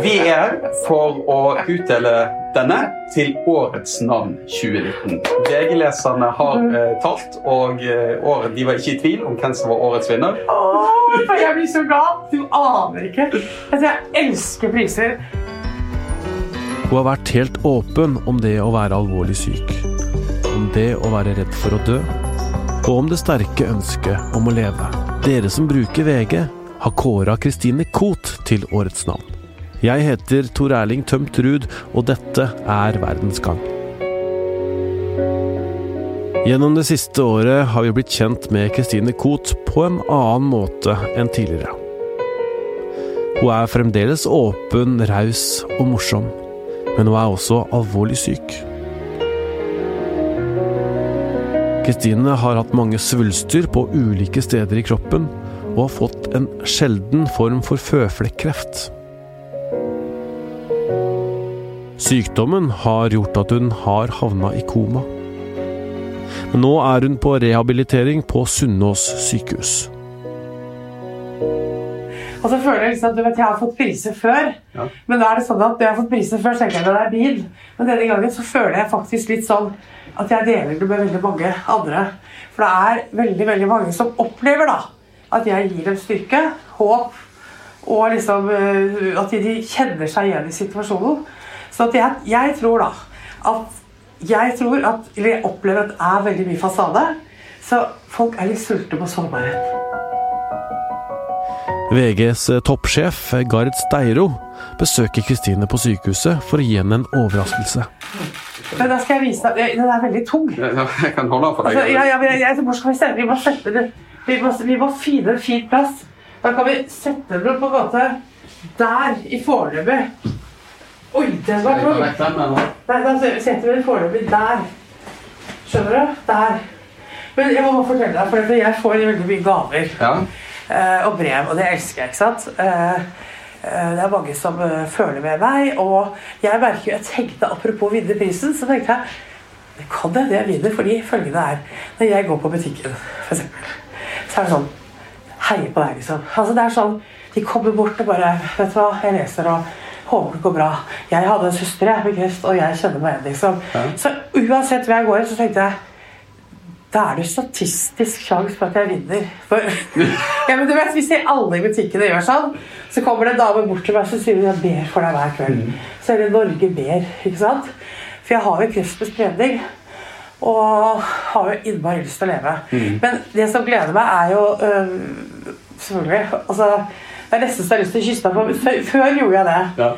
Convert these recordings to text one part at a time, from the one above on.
Vi er her for å utdele denne til årets navn 2019. VG-leserne har uh, talt, og uh, året, de var ikke i tvil om hvem som var årets vinner. Åh, jeg blir så glad! Du aner ikke. Altså, jeg elsker priser. Hun har vært helt åpen om det å være alvorlig syk. Om det å være redd for å dø. Og om det sterke ønsket om å leve. Dere som bruker VG, har kåra Kristine Koht til årets navn. Jeg heter Tor Erling Tømt Ruud, og dette er Verdens gang. Gjennom det siste året har vi blitt kjent med Christine Koht på en annen måte enn tidligere. Hun er fremdeles åpen, raus og morsom, men hun er også alvorlig syk. Kristine har hatt mange svulster på ulike steder i kroppen, og har fått en sjelden form for føflekkreft. Sykdommen har gjort at hun har havna i koma. Men nå er hun på rehabilitering på Sunnaas sykehus. Og så føler jeg liksom at du vet, jeg har fått priser før. Ja. Men da er det sånn at når jeg har fått priser før, tenker jeg at det er bil. Men denne gangen så føler jeg faktisk litt sånn at jeg deler det med veldig mange andre. For det er veldig, veldig mange som opplever da at jeg gir dem styrke, håp, og liksom øh, at de, de kjenner seg igjen i situasjonen. Så at jeg, jeg tror da at jeg tror at, eller jeg opplever at det er veldig mye fasade. Så folk er litt sulte på sårbarhet. VGs toppsjef Gard Steiro besøker Kristine på sykehuset for å gi henne en overraskelse. Men da skal jeg vise deg Den er veldig tung. Jeg kan holde den for deg. Altså, ja, ja, men jeg, jeg, hvor skal vi sette Vi må sette det Vi må, vi må finne en fin plass. Da kan vi sette den på en måte der i foreløpig. Oi, den var tung! Nei, da setter vi den foreløpig der. Skjønner du? Der. Men jeg må fortelle deg, for jeg får veldig mye gaver Ja. eh, og brev, og det elsker jeg, ikke sant? Eh, eh, det er mange som føler med meg, og jeg merker jeg tenkte apropos vinne prisen, så tenkte jeg det kan hende jeg vinner, fordi følgende er Når jeg går på butikken, for eksempel, så er det sånn Heier på deg, liksom. Altså, det er sånn De kommer bort og bare Vet du hva, jeg leser og håper det går bra. Jeg hadde en søster jeg, med kreft, og jeg kjenner meg igjen, liksom. Ja. Så uansett hvor jeg går, så tenkte jeg da er det statistisk sjanse for at jeg vinner. For, ja, men du vet, Hvis alle i butikkene gjør sånn, så kommer det en dame bort til meg og sier jeg ber for deg hver kveld. Så er det Norge ber. ikke sant? For jeg har jo kreft med spredning. Og har jo innmari lyst til å leve. Men det som gleder meg, er jo øh, Selvfølgelig. altså, Det er nesten så jeg har lyst til å kysse deg på. Før, før gjorde jeg det. Ja.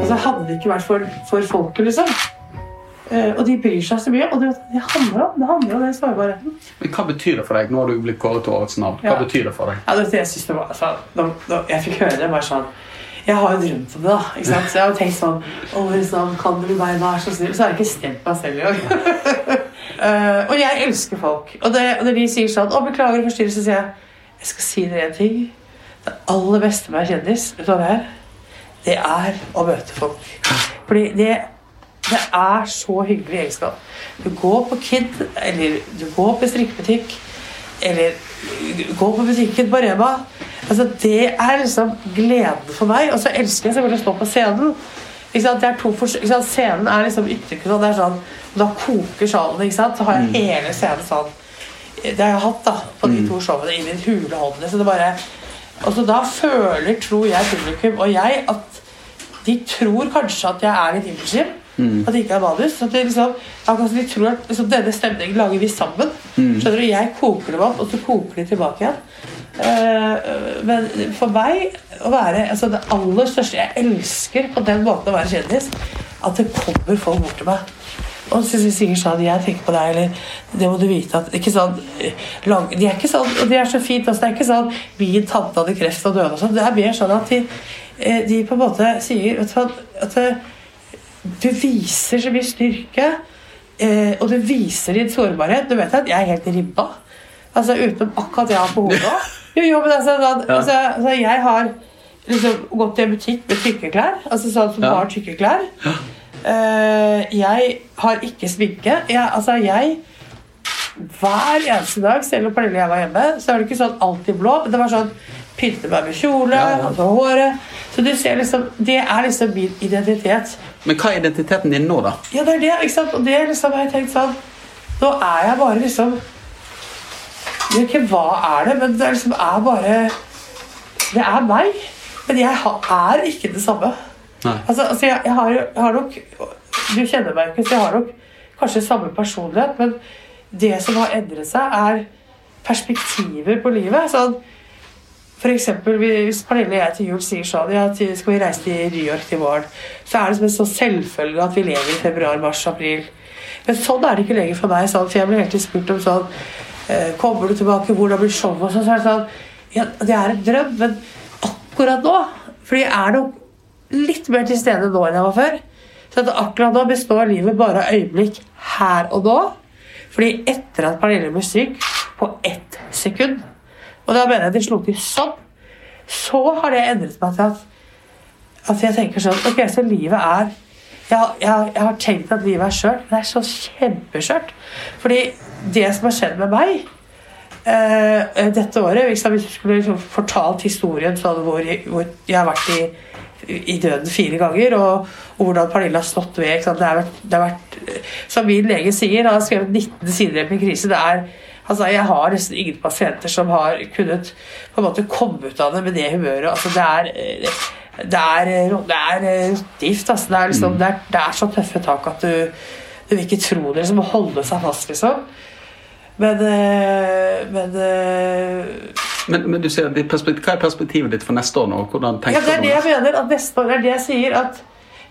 Altså, hadde det ikke vært for, for folket, liksom. Eh, og de bryr seg så mye. Og det, det handler om det handler om den sårbarheten. Men hva betyr det for deg? Nå har du blitt kåret til årets navn. Hva Ja. betyr det for deg? Ja, det, jeg det var altså, da, da jeg fikk høre det, bare sånn Jeg har jo drømt om det, da. ikke sant? Så jeg har jo tenkt sånn Årets navn, kan du være vær så snill? Så har jeg ikke stemt meg selv engang. Eh, og jeg elsker folk. Og, når de sier sånn Å, beklager forstyrrelsen', sier jeg Jeg skal si dere en ting. Det aller beste med å være kjendis, vet du hva det er? Det er å møte folk. Fordi det det er så hyggelig egenskap. Du går på Kid, eller du går på strikkebutikk, eller går på butikken på Rema. Altså, det er liksom gleden for meg. Og så elsker jeg selvfølgelig å stå på scenen. Er? Scenen er liksom ytterkunst. Det er sånn, da koker salen. Ikke sant? Så har jeg hele scenen sånn. Det har jeg hatt da, på de to showene i min hule hånd. Så det bare, og så da føler, tror jeg, publikum og jeg at de tror kanskje at jeg er litt impulsiv. At det ikke er manus. At det liksom, de tror at liksom, denne stemningen lager vi sammen. Skjønner du? Jeg koker dem opp, og så koker de tilbake igjen. Eh, men for meg å være altså det aller største Jeg elsker på den måten å være kjendis at det kommer folk bort til meg. Og så sier sånn, jeg tenker på deg, eller det må du vite at ikke sånn, lang, De er ikke sånn, og de er så fint, også. det er ikke sånn min tante hadde kreft og døde og sånn. Det er mer sånn at de, eh, de på en måte sier vet du at eh, du viser så mye styrke, og du viser din sårbarhet. Du vet at jeg er helt ribba. Altså Utenom akkurat jeg har på hodet. Jo, jo, men altså, da, Ja. altså, altså Jeg har liksom gått i en butikk med tykke klær. Altså sånn som Ja. har tykke klær. Uh, jeg har ikke sminke. Jeg, altså, jeg hver eneste dag, selv om Pernille og jeg var hjemme, så var det ikke sånn alltid blå, men det var sånn pynte meg med kjole, Ja, ja. håret. Så du ser liksom, det er liksom min identitet. Men hva er identiteten din nå, da? Ja, det er det, ikke sant? Og det liksom har jeg tenkt sånn Nå er jeg bare liksom vet ikke hva er det, men det er liksom er bare Det er meg. Men jeg er ikke det samme. Altså, altså jeg, jeg, har, jeg har nok Du kjenner meg ikke, så jeg har nok kanskje samme personlighet, men det som har endret seg, er perspektiver på livet. Sånn, for eksempel, hvis Pernille og jeg til jul sier sånn ja, til, skal vi reise til New York til våren, så er det som en sånn selvfølge at vi lever i februar, mars, april. Men sånn er det ikke lenger for meg. Sånn, for jeg blir helt spurt om sånn Kommer du tilbake? Hvordan blir showet? Og sånn, så er det sånn Ja, det er en drøm, men akkurat nå Fordi jeg er nok litt mer til stede nå enn jeg var før. Så at akkurat nå består livet bare av øyeblikk her og nå. Fordi etter at Pernille ble syk, på ett sekund Og da mener jeg det slo til sånn. Så har det endret meg til at, at jeg tenker sånn Ok, så livet er jeg, jeg, jeg har tenkt at livet er skjørt, men det er så kjempeskjørt. Fordi det som har skjedd med meg uh, dette året Hvis jeg skulle liksom fortalt historien sånn hvor, hvor jeg har vært i, i døden fire ganger, og, og hvordan Pernille har stått ved? Det, har vært, det har vært, Som min lege sier, han har skrevet 19 sider i min krise. det er Altså, Jeg har nesten ingen pasienter som har kunnet på en måte komme ut av det med det humøret. Altså, det er det er, det er eh. Altså. Det, er liksom, det, er, det er så tøffe tak at du, du vil ikke tro det. Liksom, å holde seg fast, liksom. Men, eh, men eh, Men, men du sier, Hva er perspektivet ditt for neste år nå? Hvordan tenker ja, Det er det jeg mener. At neste år det er det jeg sier. At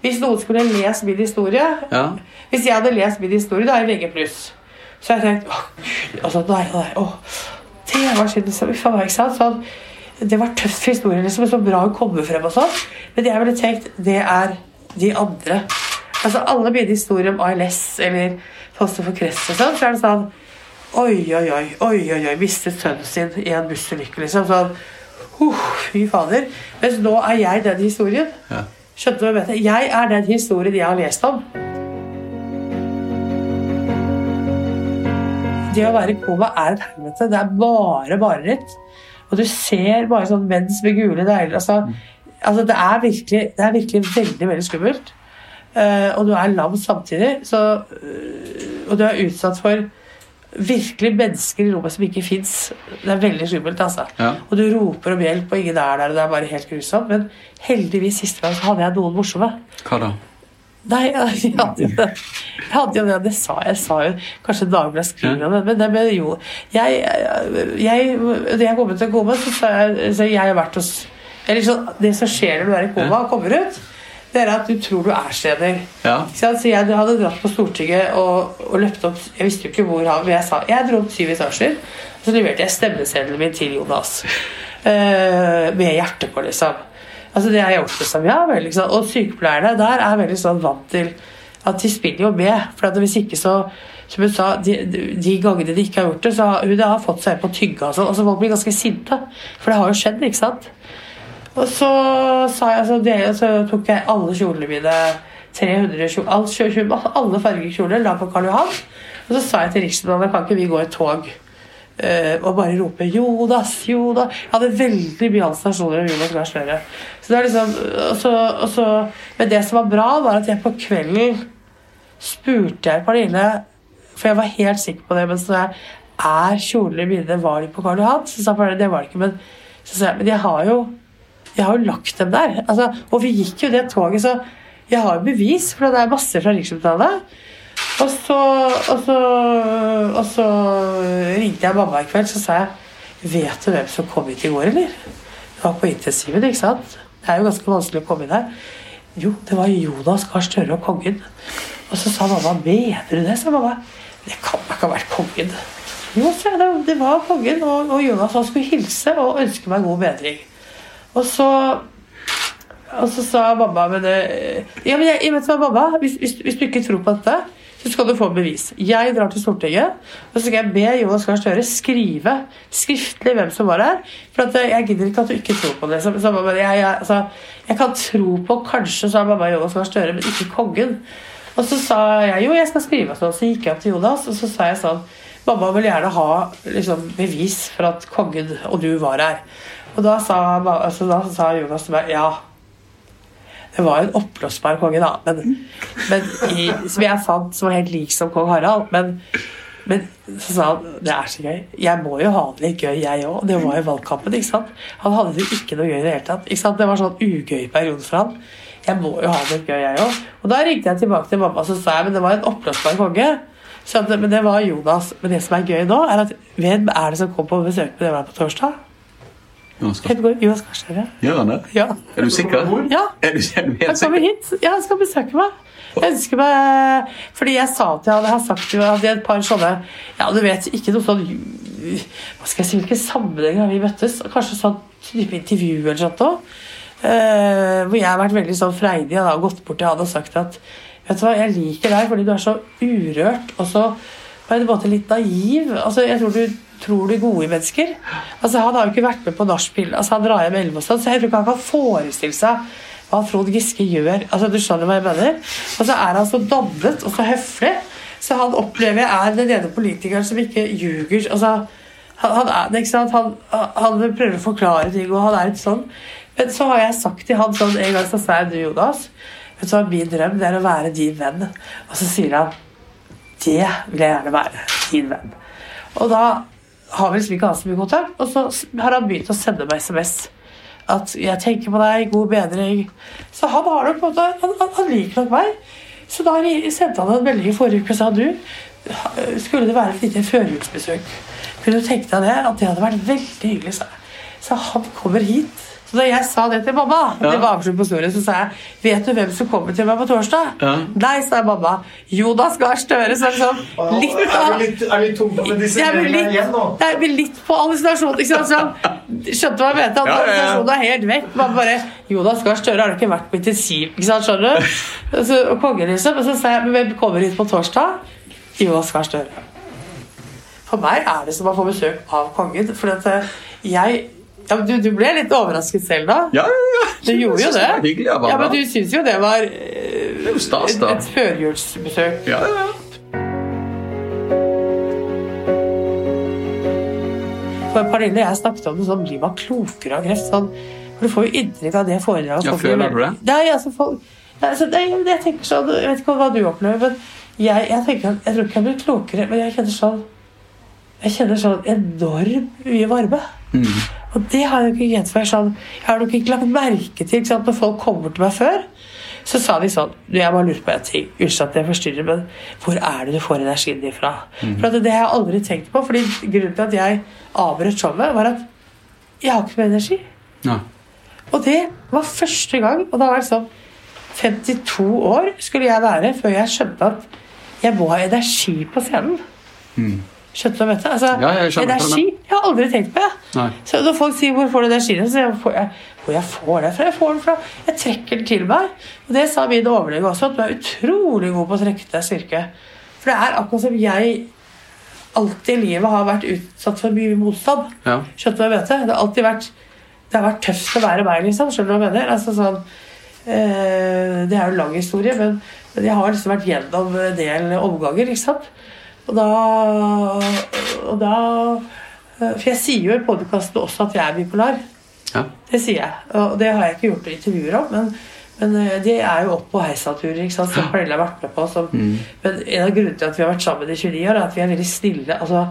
hvis noen skulle lest min historie Ja. Hvis jeg hadde lest min historie, da er jeg VG+. Så jeg tenkte åh, gud, altså, nei, nei, åh, det var synd. ikke sant? Sånn, det var tøff historie, liksom, så bra å komme frem og sånn. Men det jeg ville tenkt, det er de andre. Altså Alle mine historier om ALS eller foster for kreft og sånn, så er det sånn Oi, oi, oi, oi, oi, oi mistet sønnen sin i en bussulykke, liksom. Sånn, uh, fy fader. Mens nå er jeg den historien. Ja. Skjønte du hva jeg mente? Jeg er den historien jeg har lest om. Det å være i koma er et helvete. Det er bare mareritt. Og du ser bare sånn mens med gule negler. Altså, altså det, er virkelig, det er virkelig veldig, veldig skummelt. Eh, og du er lam samtidig. Så, øh, og du er utsatt for virkelig mennesker i rommet som ikke fins. Det er veldig skummelt, altså. Ja. Og du roper om hjelp, og ingen er der, og det er bare helt grusomt. Men heldigvis siste gang så hadde jeg noen morsomme. Hva da? Nei, jeg hadde jo det. Jeg hadde jo det, det sa jeg. sa jo Kanskje Dagbladet skriver om det, men det men jo jeg, jeg, Da jeg kom ut av koma, så sa jeg så jeg har vært hos eller så, Det som skjer når du er i koma og kommer ut, det er at du tror du er steder. Ja. Så jeg hadde dratt på Stortinget og, og løpt opp Jeg visste jo ikke hvor han Men jeg sa jeg dro opp syv etasjer. Og så leverte jeg stemmeseddelen min til Jonas. Uh, med hjertet på, liksom. Altså det har jeg gjort liksom, ja vel, liksom. Og sykepleierne der er veldig sånn vant til at de spiller jo med. For at hvis ikke så som hun sa, de, de gangene de ikke har gjort det, så har hun har fått seg på tygga. Altså, altså Folk blir ganske sinte. For det har jo skjedd, ikke sant? Og så sa jeg, altså, det, så tok jeg alle kjolene mine 300 kjoler, alt, kjø- kjø- alle fargekjoler la på Karl Johan. Og så sa jeg til Riksdagen kan ikke vi gå i tog uh, og bare rope 'Jodas, Jodas'. Jeg hadde veldig mye stasjoner om. Så det liksom, og så, og så, men det som var bra, var at jeg på kvelden spurte jeg Pernille For jeg var helt sikker på det. Men så jeg er kjolene mine var de på Karl Johan? Så sa Pernille det var det ikke. Men så sa jeg men jeg har jo jeg har jo lagt dem der. Altså, og vi gikk jo det toget, så jeg har jo bevis, for det er masse fra Rikshospitalet. Og så, og, så, og så ringte jeg mamma i kveld, så sa jeg Vet du hvem som kom hit i går, eller? Det var på intensiven, ikke sant? Det er jo ganske vanskelig å komme inn her. Jo, det var Jonas Gahr Støre og kongen. Og så sa mamma Mener du det? sa mamma. Det kan da ikke ha vært kongen. Jo, sa jeg, det, var kongen, og, og Jonas han skulle hilse og ønske meg god bedring. Og så og så sa mamma men, eh, ja, men jeg, vet hva, mamma, hvis, hvis, hvis du ikke tror på dette, så skal du få bevis. Jeg drar til Stortinget, og så skal jeg be Jonas Gahr Støre skrive skriftlig hvem som var her. For eh, jeg gidder ikke at du ikke tror på det. Så, så jeg, jeg, altså, jeg kan tro på kanskje, sa mamma Jonas Gahr Støre, men ikke kongen. Og så sa jeg jo, jeg skal skrive sånn. Så gikk jeg opp til Jonas, og så sa jeg sånn Mamma vil gjerne ha liksom, bevis for at kongen og du var her. Og da sa, altså, da sa Jonas til meg ja. Det var en oppblåsbar konge, da, men, men i, som jeg fant som var helt lik som kong Harald. Men, men så sa han det er så gøy. Jeg må jo ha det litt gøy, jeg òg. Det var jo valgkampen. ikke sant? Han hadde det ikke noe gøy i det hele tatt. ikke sant? Det var sånn ugøy periode for han. Jeg må jo ha det litt gøy, jeg òg. Og da ringte jeg tilbake til mamma og sa jeg, men det var en oppblåsbar konge. Så men det var Jonas. Men det som er gøy nå, er at hvem er det som kom på besøk med var på torsdag? Helt Gahr Støre. Gjør han det? Ja. Er du sikker? ja. Er du, er du Han kommer hit. Ja, han skal besøke meg. Jeg ønsker meg Fordi jeg sa at Jeg hadde sagt jo at et par sånne Ja, du vet, ikke noe sånn Hva skal jeg si, hvilke sammenhenger har vi møttes? Kanskje sånn type intervju eller sånt òg. Uh, hvor jeg har vært veldig sånn freidig og gått bort til han og sagt at Vet du hva, jeg liker deg fordi du er så urørt og så på en måte litt naiv. Altså, jeg tror du tror du gode mennesker. Altså, han har jo ikke vært med på nachspiel. Altså, han drar hjem elleve og sånn, så jeg tror ikke han kan forestille seg hva Trond Giske gjør. Altså, du skjønner hva jeg mener? Og så er han så dannet og så høflig. Så han opplever jeg er den ene politikeren som ikke ljuger. Altså, han, han, er, ikke sant? Han, han prøver å forklare ting, og han er litt sånn. Men så har jeg sagt til han sånn en gang så sa jeg du, Jonas, vet du hva min drøm det er å være din venn. Og så sier han det vil jeg gjerne være. Din venn. Og da har vi liksom ikke hatt så mye kontakt. Og så har han begynt å sende meg SMS. At 'jeg tenker på deg, god bedring'. Så han har nok på en måte Han, han, han liker nok meg. Så da sendte han en melding i forrige uke og sa du, skulle det være et lite førjulsbesøk, kunne du tenke deg det? At det hadde vært veldig hyggelig. sa. Så han kommer hit. Så da jeg sa det til mamma, Ja. det var avslutt på historien, så sa jeg Vet du hvem som kommer til meg på torsdag? Ja. Nei, sa mamma. Jonas Gahr Støre. Så liksom litt Er av du litt, er du litt tung med disse jeg blir litt, igjen nå? jeg blir litt på hallusinasjon. Ikke sant? Så skjønte hva jeg mente. At Ja, ja, ja. hallusinasjonen er helt vekk. Man bare, Jonas Gahr Støre har ikke vært på intensiv. Ikke sant? Skjønner du? Så, og kongen liksom. Og så sa jeg men hvem kommer hit på torsdag? Jonas Gahr Støre. For meg er det som å få besøk av kongen. For at eh, jeg ja, du, du ble litt overrasket selv da. Ja, ja, ja. Du gjorde jo det. Hyggelig Ja, men du syns jo det var eh, Det stas, et, da. et førjulsbesøk. Ja, ja, ja. For Pernille jeg snakket om det sånn, blir man klokere av kreft? Sånn, for du får jo inntrykk av det foredraget. Ja, føler du det? Nei, altså, folk, nei, altså, nei, jeg tenker sånn, jeg vet ikke hva du opplever, men jeg, jeg tenker jeg tror ikke jeg blir klokere, men jeg kjenner sånn jeg kjenner sånn enorm mye varme. Mm. Og det har jeg ikke kjent før. Sånn, jeg har nok ikke lagt merke til sant, Når folk kommer til meg før, så sa de sånn du, Jeg bare lurer på en ting. Unnskyld at jeg forstyrrer, men hvor er det du får energien din fra? For at Det har jeg aldri tenkt på. fordi Grunnen til at jeg avbrøt showet, var at jeg har ikke mer energi. Ja. Og det var første gang, og da var det sånn 52 år skulle jeg være før jeg skjønte at jeg må ha energi på scenen. Skjønte du hva? Altså, Ja, jeg mener? energi Jeg har aldri tenkt på det. Nei. Så når folk sier 'hvor får du skien, så sier jeg hvor jeg, får det fra. Jeg får den fra Jeg trekker den til meg. Og det sa min overlege også, at du er utrolig god på å trekke til styrke. For det er akkurat som jeg alltid i livet har vært utsatt for mye motstand. Ja. Skjønner du hva jeg mener? Det har alltid vært Det har vært tøft å være meg, liksom. Skjønner du hva jeg mener? Altså sånn øh, Det er jo en lang historie, men, men jeg har liksom vært gjennom en del omganger, ikke sant? Og da, og da eh, For jeg sier jo i podkasten også at jeg er bipolar. Ja. Det sier jeg. Og det har jeg ikke gjort intervjuer om, men, men de er jo opp- og heisaturer som Pernille har vært med på. Som, Men en av grunnene til at vi har vært sammen i 29 år, er at vi er veldig snille. altså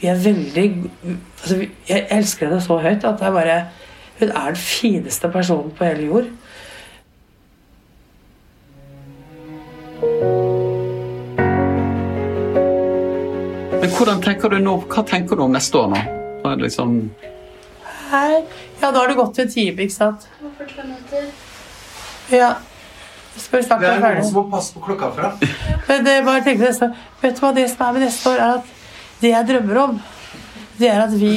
vi er veldig altså, Jeg elsker henne så høyt at det er bare Hun er den fineste personen på hele jord. Men hvordan tenker du nå? Hva tenker du om neste år nå? Hva er det liksom Her Ja, da har det gått en time, ikke sant? Ja. Skal vi Det er noen som må passe på klokka fra. Men det, bare tenk neste, vet du hva det som er med neste år, er at det jeg drømmer om, det er at vi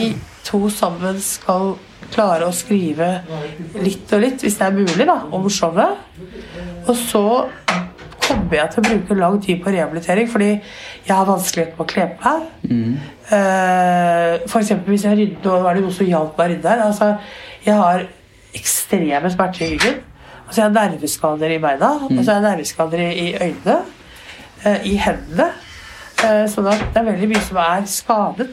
to sammen skal klare å skrive litt og litt, hvis det er mulig, da, om showet. Og så kommer jeg til å bruke lang tid på rehabilitering, fordi jeg har vanskeligheter med å kle på meg. Mm. for eksempel hvis jeg rydder, og var det noe som hjalp meg å rydde her. Altså, jeg har ekstreme smerter i ryggen. Altså, jeg har nerveskader i beina, og så har jeg nerveskader i, i øynene, Uh, i hendene. Uh, Sånn at det er veldig mye som er skadet.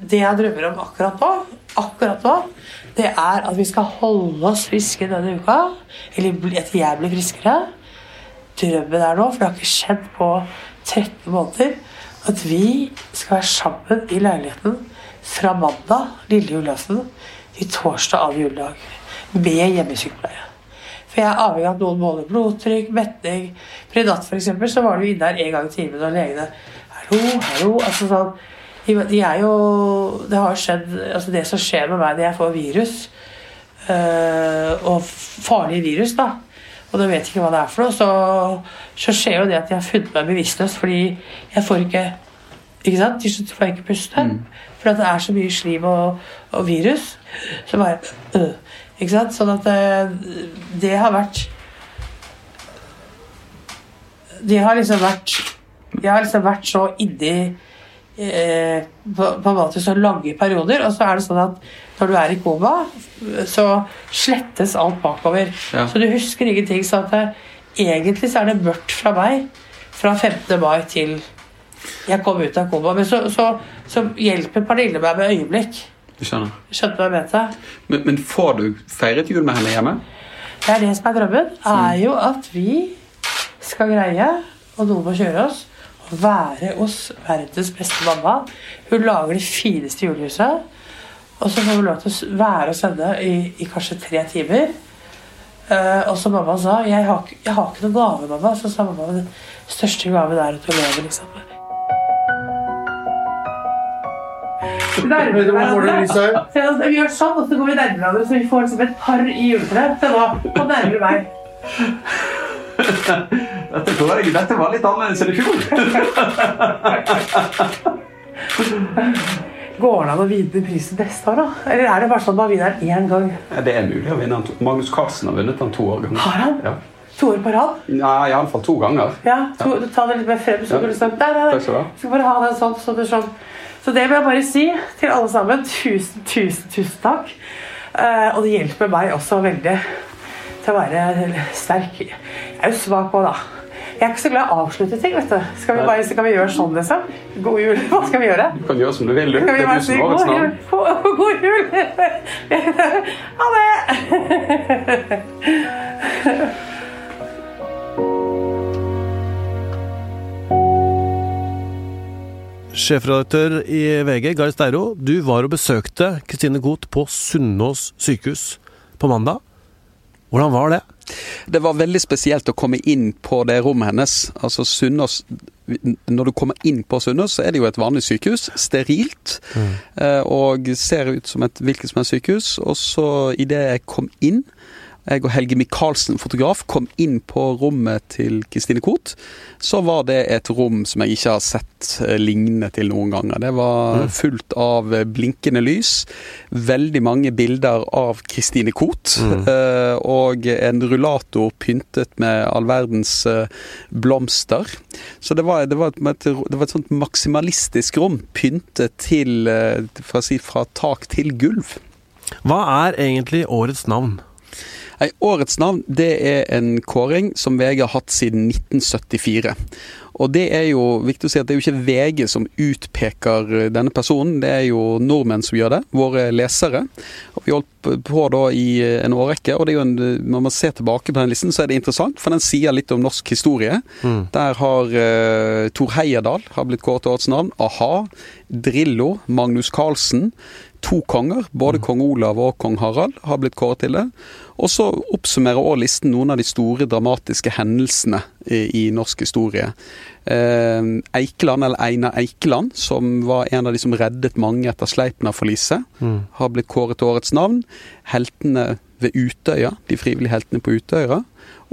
Det jeg drømmer om akkurat nå, akkurat nå, det er at vi skal holde oss friske denne uka. Eller etter jeg blir friskere. Drømmen er nå, for det har ikke skjedd på 13 måneder, at vi skal være sammen i leiligheten fra mandag, lille julaften, til torsdag av juledag. Med hjemmesykepleie. For jeg er avhengig av at noen måler blodtrykk, metning. For i natt eksempel, så var du inne der en gang i timen, og legene Hallo, hallo. Altså sånn de, er jo Det har skjedd altså Det som skjer med meg når jeg får virus, øh, og farlige virus, da og du vet ikke hva det er for noe, så, så skjer jo det at jeg har funnet meg bevisstløs fordi jeg får ikke ikke sant? Til slutt får jeg ikke puste. For at det er så mye slim og, og virus. Så bare øh, Ikke sant? Sånn at det, det har vært Det har liksom vært Jeg har liksom vært så inni eh, på, på en måte så lange perioder, og så er det sånn at når du er i koma, så slettes alt bakover. Ja. Så du husker ingenting. Så at det, egentlig så er det mørkt fra meg fra 15. mai til jeg kom ut av koma. Men så, så, så hjelper Pernille meg med øyeblikk. Skjønner. Skjønte hva jeg mente? Men, men får du feiret jul med henne hjemme? Det er det som er drømmen. Er jo at vi skal greie, og noen må kjøre oss, å være hos verdens beste mamma. Hun lager det fineste julehuset. Og så får vi lov til å være hos henne i, i kanskje tre timer. Uh, og så mamma sa jeg har, ikke- 'Jeg har ikke noen gave, mamma.' Så sa mamma den største gaven er at du lever, liksom. Lyset her? Altså, Vi gjør sånn, og så går vi nærmere hverandre, så vi får liksom et par i juletreet. Se nå, på nærmere meg. Dette, jeg, dette var litt annerledes enn i fjor. Går det an å vinne prisen neste år, da? Eller er det bare sånn at man vinner den én gang? Ja, Det er mulig å vinne. den Magnus Carlsen har vunnet den to år ganger. Har han? Ja. To år på rad? Ja, Iallfall to ganger. Ja, to, ta det litt mer frem. Så Ja. du nei, der. nei. Takk skal skal bare ha den sånn, så sånn. Så det vil jeg bare si til alle sammen. Tusen, tusen, tusen takk. Uh, og det hjelper meg også veldig til å være sterk. Jeg er jo svak òg, da. Jeg er ikke så glad i å avslutte ting. vet du. Skal vi bare skal vi gjøre sånn, liksom? God jul. Hva skal vi gjøre? Du kan gjøre som du vil, du. Det er du som har god årets jul? navn. God god jul! Ha det! Sjefredaktør i VG, Gard Steiro, du var og besøkte Kristine Koht på Sunnaas sykehus på mandag. Hvordan var det? Det var veldig spesielt å komme inn på det rommet hennes. Altså Sunnaas Når du kommer inn på Sunnaas, så er det jo et vanlig sykehus. Sterilt. Mm. Og ser ut som et hvilket som helst sykehus. Og så idet jeg kom inn jeg og Helge Michaelsen, fotograf, kom inn på rommet til Kristine Koht, så var det et rom som jeg ikke har sett eh, lignende til noen ganger. Det var fullt av eh, blinkende lys, veldig mange bilder av Kristine Koht, mm. og en rullator pyntet med all verdens eh, blomster. Så det var, det var, et, det var et sånt maksimalistisk rom, pyntet til, eh, si, fra tak til gulv. Hva er egentlig årets navn? Nei, årets navn det er en kåring som VG har hatt siden 1974. Og det er jo viktig å si at det er jo ikke VG som utpeker eh, denne personen, det er jo nordmenn som gjør det, våre lesere. Vi holdt på da i eh, en årrekke, og det er jo en, når man ser tilbake på den listen, så er det interessant, for den sier litt om norsk historie. Der har uh, Tor Heyerdahl har blitt kåret til årets navn, a-ha, Drillo, Magnus Carlsen, to konger, både kong Olav og kong Harald, har blitt kåret til det. Og så oppsummerer også listen noen av de store dramatiske hendelsene i, i norsk historie. Eh, Eikeland, eller Einar Eikeland, som var en av de som reddet mange etter Sleipner-forliset, har blitt kåret til årets navn. Heltene ved Utøya, de frivillige heltene på Utøya.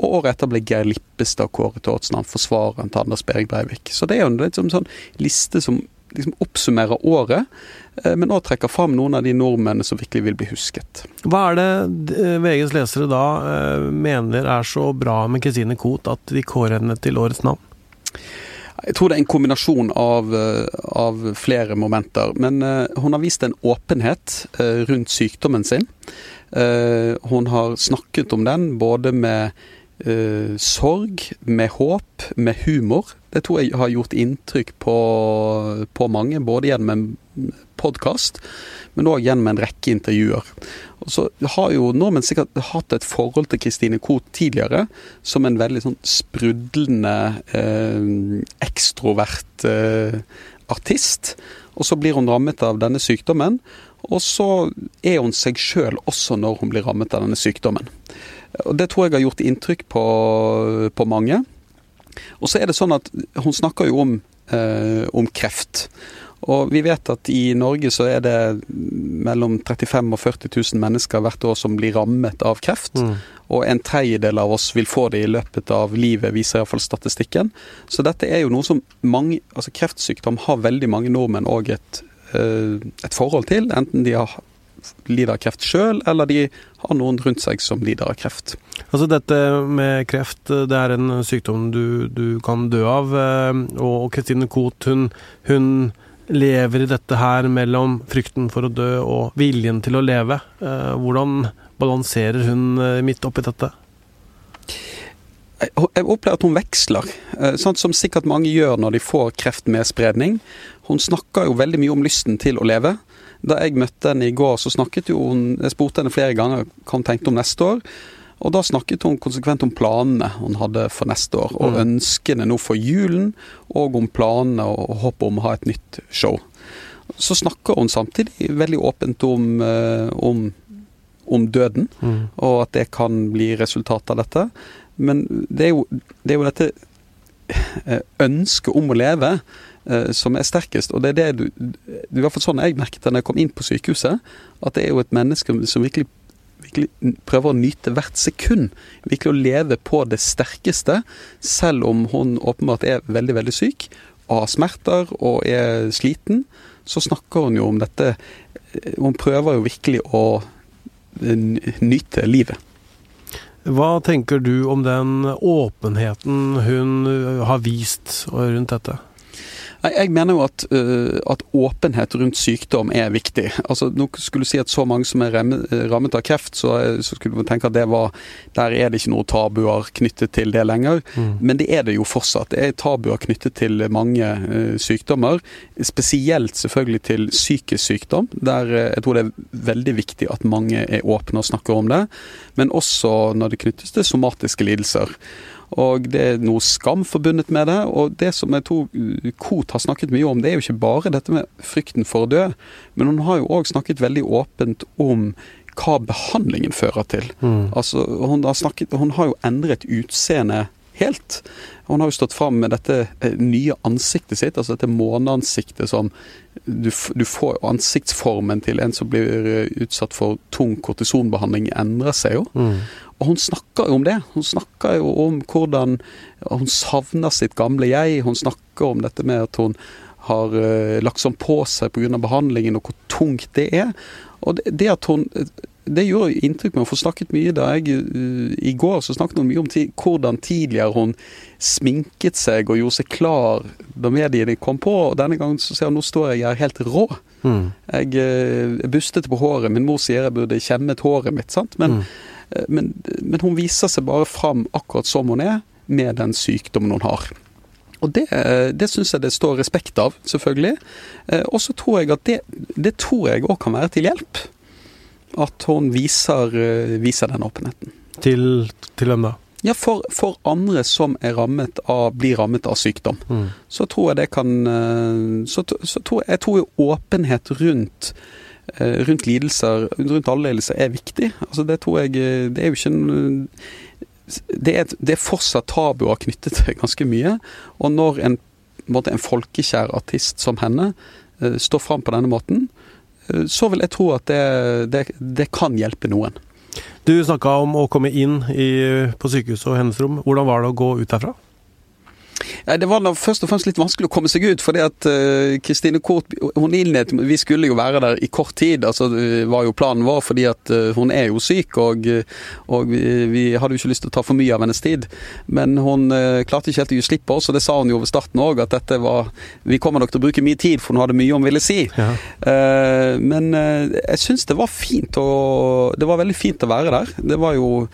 Og året etter ble Geir Lippestad kåret til årets navn, forsvareren til Anders Behring Breivik. Så det er jo en liksom sånn liste som liksom oppsummerer året, men òg trekker fram noen av de nordmennene som virkelig vil bli husket. Hva er det eh, VGs lesere da eh, mener er så bra med Kristine Koht at de kårer henne til årets navn? Jeg tror det er en kombinasjon av, eh, av flere momenter. Men eh, hun har vist en åpenhet eh, rundt sykdommen sin. Eh, hun har snakket om den både med Uh, sorg, med håp, med humor. Det tror jeg har gjort inntrykk på, på mange, både gjennom en podkast, men òg gjennom en rekke intervjuer. Og så har jo nordmenn sikkert hatt et forhold til Christine Koht tidligere som en veldig sånn sprudlende, eh, ekstrovert eh, artist. Og så blir hun rammet av denne sykdommen, og så er hun seg sjøl også når hun blir rammet av denne sykdommen. Og Det tror jeg har gjort inntrykk på, på mange. Og så er det sånn at hun snakker jo om, eh, om kreft. Og vi vet at i Norge så er det mellom 35 og 40 000 mennesker hvert år som blir rammet av kreft. Mm. Og en tredjedel av oss vil få det i løpet av livet, viser iallfall statistikken. Så dette er jo noe som mange Altså kreftsykdom har veldig mange nordmenn òg et, eh, et forhold til. Enten de har lider av kreft sjøl, eller de har noen rundt seg som lider av kreft. Altså Dette med kreft, det er en sykdom du, du kan dø av. Eh, og Kristine Koht, hun, hun lever i dette her mellom frykten for å dø og viljen til å leve. Eh, hvordan balanserer hun eh, midt oppi dette? Jeg opplever at hun veksler, eh, sånn som sikkert mange gjør når de får kreft med spredning. Hun snakker jo veldig mye om lysten til å leve. Da jeg møtte henne i går, så snakket jo hun Jeg spurte henne flere ganger hva hun tenkte om neste år. Og da snakket hun konsekvent om planene hun hadde for neste år, og mm. ønskene nå for julen, og om planene og håpet om å ha et nytt show. Så snakker hun samtidig veldig åpent om, eh, om, om døden, mm. og at det kan bli resultatet av dette. Men det er jo, det er jo dette eh, ønsket om å leve eh, som er sterkest. Og det er det du, det i hvert fall sånn jeg merket da jeg kom inn på sykehuset, at det er jo et menneske som virkelig virkelig prøver å nyte hvert sekund. Virkelig å leve på det sterkeste, selv om hun åpenbart er veldig, veldig syk har smerter og er sliten. Så snakker hun jo om dette Hun prøver jo virkelig å nyte livet. Hva tenker du om den åpenheten hun har vist rundt dette? Jeg mener jo at, uh, at, åpenhet rundt sykdom er viktig. Altså, nå skulle du si at så mange som er rammet av kreft, så, så skulle man tenke at det var Der er det ikke noe tabuer knyttet til det lenger. Mm. Men det er det jo fortsatt. Det er tabuer knyttet til mange sykdommer. Spesielt selvfølgelig til psykisk sykdom, der jeg tror det er veldig viktig at mange er åpne og snakker om det. Men også når det knyttes til somatiske lidelser. Og det er noe skam forbundet med det. Og det som jeg tror Koht har snakket mye om, det er jo ikke bare dette med frykten for å dø, men hun har jo òg snakket veldig åpent om hva behandlingen fører til. Mm. Altså, hun har, snakket, hun har jo endret utseende helt. Hun har jo stått fram med dette eh, nye ansiktet sitt, altså dette måneansiktet som du, du, får Ansiktsformen til en som blir eh, utsatt for tung kortisonbehandling, endrer seg jo. Mm. Og hun snakker jo om det. Hun snakker jo om hvordan hun savner sitt gamle jeg. Hun snakker om dette med at hun har uh, lagt sånn på seg pga. behandlingen, og hvor tungt det er. Og det, det at hun det gjorde inntrykk med å få snakket mye da jeg uh, I går så snakket hun mye om ti, hvordan tidligere hun sminket seg og gjorde seg klar da mediene kom på. Og denne gangen så ser hun nå står jeg her helt rå. Mm. Jeg uh, bustet på håret. Min mor sier jeg burde kjemmet håret mitt. sant? Men mm Eh, men, men, hun viser seg bare fram akkurat som hun er, med den sykdommen hun har. Og det, det syns jeg det står respekt av, selvfølgelig. Eh, og så tror jeg at det, det tror jeg òg kan være til hjelp. At hun viser, eh, viser den åpenheten. Til, til hvem da? Ja, for, for, andre som rammet av, blir rammet av sykdom. Mm. Så tror jeg det kan Så, så tror jeg, tror åpenhet rundt Eh, rundt lidelser, rundt alle lidelser, er viktig. Altså det tror jeg eh, Det er jo ikke en det er, det er fortsatt tabuer knyttet til ganske mye. Og når en, en, folkekjær artist som henne står fram på denne måten, så vil jeg tro at det, det, det kan hjelpe noen. Du snakka om å komme inn i, på sykehuset og hennes rom. Hvordan var det å gå ut derfra? Ja, det var først og fremst litt vanskelig å komme seg ut, fordi at Kristine uh, Kort hun innledet Vi skulle jo være der i kort tid, altså var jo planen vår, fordi at uh, hun er jo syk, og, og vi, vi, hadde jo ikke lyst til å ta for mye av hennes tid. Men hun uh, klarte ikke helt å gi slipp på oss, og det sa hun jo ved starten òg, at dette var Vi kommer nok til å bruke mye tid, for hun hadde mye hun ville si. Ja. Men jeg syns det var fint å Det var veldig fint å være der. Det var jo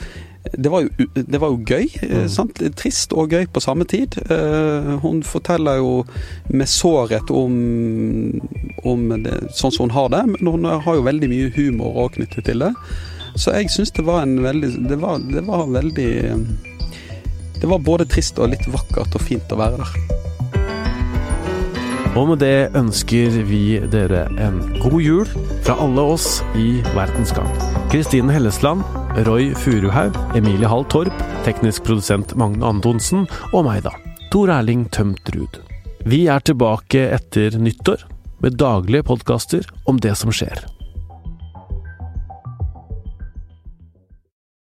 det var, jo, det var jo gøy. Mm. Sant? Trist og gøy på samme tid. Hun forteller jo med sårhet om, om det, sånn som hun har det, men hun har jo veldig mye humor òg knyttet til det. Så jeg syns det var en veldig det var, det var veldig Det var både trist og litt vakkert og fint å være der. Og med det ønsker vi dere en god jul fra alle oss i Verdens Gang. Kristine Hellesland, Roy Furuhaug, Emilie Hall Torp, teknisk produsent Magne Antonsen og meg, da. Tor Erling Tømtrud. Vi er tilbake etter nyttår med daglige podkaster om det som skjer.